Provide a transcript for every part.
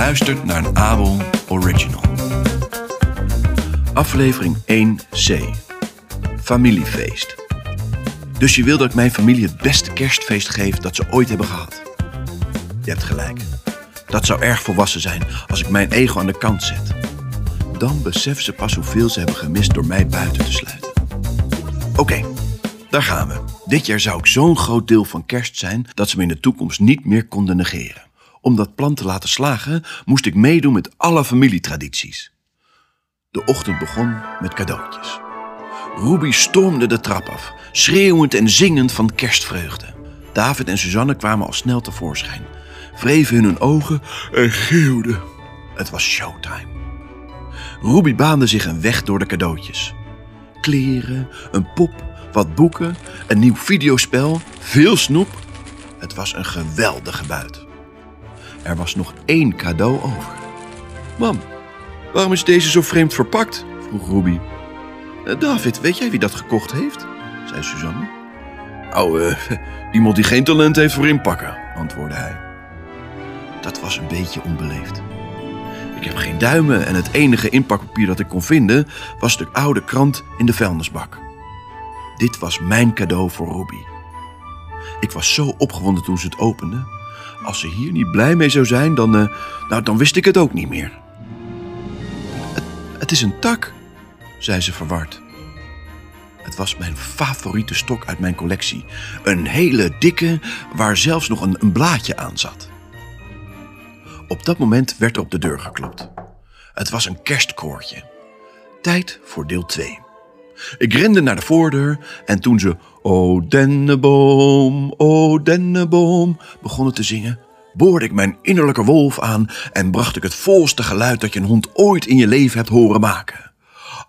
luistert naar een Abel Original. Aflevering 1c. Familiefeest. Dus je wil dat ik mijn familie het beste kerstfeest geef dat ze ooit hebben gehad. Je hebt gelijk. Dat zou erg volwassen zijn als ik mijn ego aan de kant zet. Dan beseffen ze pas hoeveel ze hebben gemist door mij buiten te sluiten. Oké, daar gaan we. Dit jaar zou ik zo'n groot deel van kerst zijn dat ze me in de toekomst niet meer konden negeren. Om dat plan te laten slagen, moest ik meedoen met alle familietradities. De ochtend begon met cadeautjes. Ruby stormde de trap af, schreeuwend en zingend van kerstvreugde. David en Suzanne kwamen al snel tevoorschijn, wreven hun ogen en geeuwden. Het was showtime. Ruby baande zich een weg door de cadeautjes. Kleren, een pop, wat boeken, een nieuw videospel, veel snoep. Het was een geweldige buit. Er was nog één cadeau over. Mam, waarom is deze zo vreemd verpakt? vroeg Ruby. "Eh, David, weet jij wie dat gekocht heeft? zei Suzanne. Oh, eh, iemand die geen talent heeft voor inpakken, antwoordde hij. Dat was een beetje onbeleefd. Ik heb geen duimen en het enige inpakpapier dat ik kon vinden was de oude krant in de vuilnisbak. Dit was mijn cadeau voor Ruby. Ik was zo opgewonden toen ze het opende. Als ze hier niet blij mee zou zijn, dan, eh, nou, dan wist ik het ook niet meer. Het, is een tak, zei ze verward. Het was mijn favoriete stok uit mijn collectie. Een hele dikke, waar zelfs nog een, een blaadje aan zat. Op dat moment werd er op de deur geklopt. Het was een kerstkoortje. Tijd voor deel 2. Ik rende naar de voordeur en toen ze O denneboom, o denneboom begonnen te zingen, boorde ik mijn innerlijke wolf aan en bracht ik het volste geluid dat je een hond ooit in je leven hebt horen maken.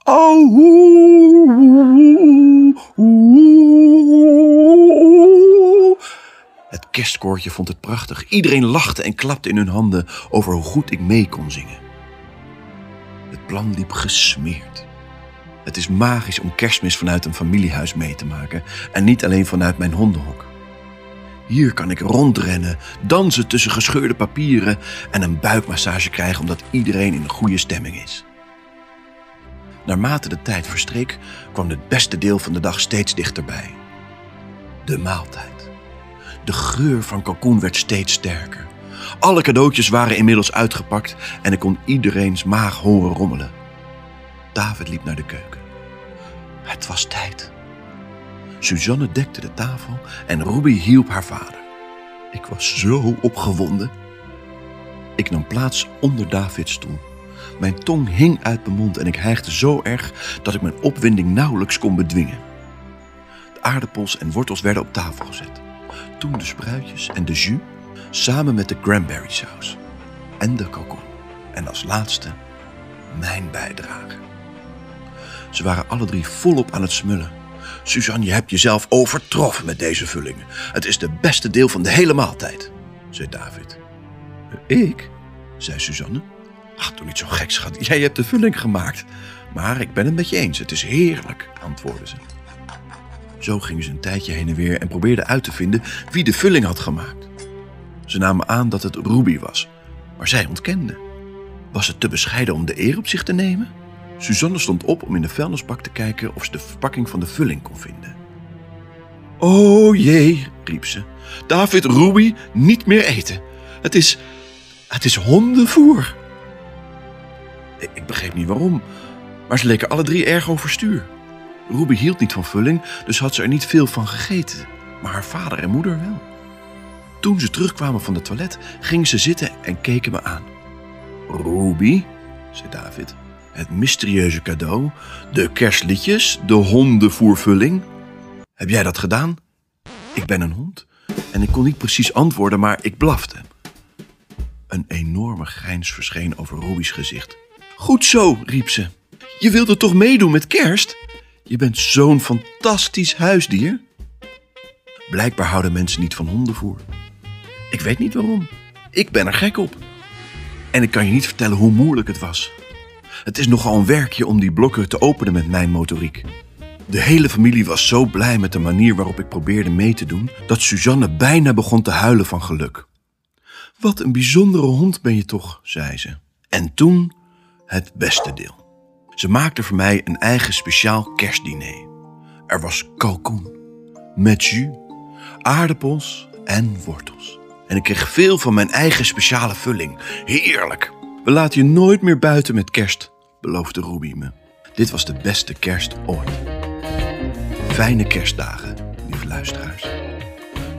Au. Het kerstkoortje vond het prachtig. Iedereen lachte en klapte in hun handen over hoe goed ik mee kon zingen. Het plan liep gesmeerd. Het is magisch om kerstmis vanuit een familiehuis mee te maken en niet alleen vanuit mijn hondenhok. Hier kan ik rondrennen, dansen tussen gescheurde papieren en een buikmassage krijgen omdat iedereen in een goede stemming is. Naarmate de tijd verstreek, kwam het beste deel van de dag steeds dichterbij. De maaltijd. De geur van kalkoen werd steeds sterker. Alle cadeautjes waren inmiddels uitgepakt en ik kon iedereen's maag horen rommelen. David liep naar de keuken. Het was tijd. Suzanne dekte de tafel en Ruby hielp haar vader. Ik was zo opgewonden. Ik nam plaats onder Davids stoel. Mijn tong hing uit mijn mond en ik hijgde zo erg dat ik mijn opwinding nauwelijks kon bedwingen. De aardappels en wortels werden op tafel gezet. Toen de spruitjes en de jus samen met de cranberry saus en de kalkoen. En als laatste mijn bijdrage. Ze waren alle drie volop aan het smullen. Suzanne, je hebt jezelf overtroffen met deze vullingen. Het is de beste deel van de hele maaltijd, zei David. Ik? zei Suzanne. Ach, doe niet zo gek, schat. Jij hebt de vulling gemaakt. Maar ik ben het met je eens. Het is heerlijk, antwoordde ze. Zo gingen ze een tijdje heen en weer en probeerden uit te vinden wie de vulling had gemaakt. Ze namen aan dat het Ruby was, maar zij ontkende. Was het te bescheiden om de eer op zich te nemen? Suzanne stond op om in de vuilnisbak te kijken of ze de verpakking van de vulling kon vinden. O jee, riep ze. David, Ruby, niet meer eten. Het is. Het is hondenvoer. Ik, ik begreep niet waarom, maar ze leken alle drie erg overstuur. Ruby hield niet van vulling, dus had ze er niet veel van gegeten. Maar haar vader en moeder wel. Toen ze terugkwamen van het toilet, gingen ze zitten en keken me aan. Ruby, zei David, het mysterieuze cadeau, de kerstliedjes, de hondenvoervulling. Heb jij dat gedaan? Ik ben een hond en ik kon niet precies antwoorden, maar ik blafte. Een enorme grijns verscheen over Ruby's gezicht. Goed zo, riep ze. Je wilde toch meedoen met kerst? Je bent zo'n fantastisch huisdier. Blijkbaar houden mensen niet van hondenvoer. Ik weet niet waarom. Ik ben er gek op. En ik kan je niet vertellen hoe moeilijk het was. Het is nogal een werkje om die blokken te openen met mijn motoriek. De hele familie was zo blij met de manier waarop ik probeerde mee te doen, dat Suzanne bijna begon te huilen van geluk. Wat een bijzondere hond ben je toch, zei ze. En toen het beste deel. Ze maakte voor mij een eigen speciaal kerstdiner. Er was kalkoen, met jus, aardappels en wortels. En ik kreeg veel van mijn eigen speciale vulling. Heerlijk! We laten je nooit meer buiten met kerst, beloofde Ruby me. Dit was de beste kerst ooit. Fijne kerstdagen, lieve luisteraars.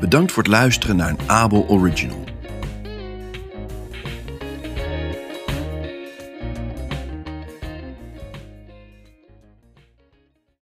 Bedankt voor het luisteren naar een Abel Original.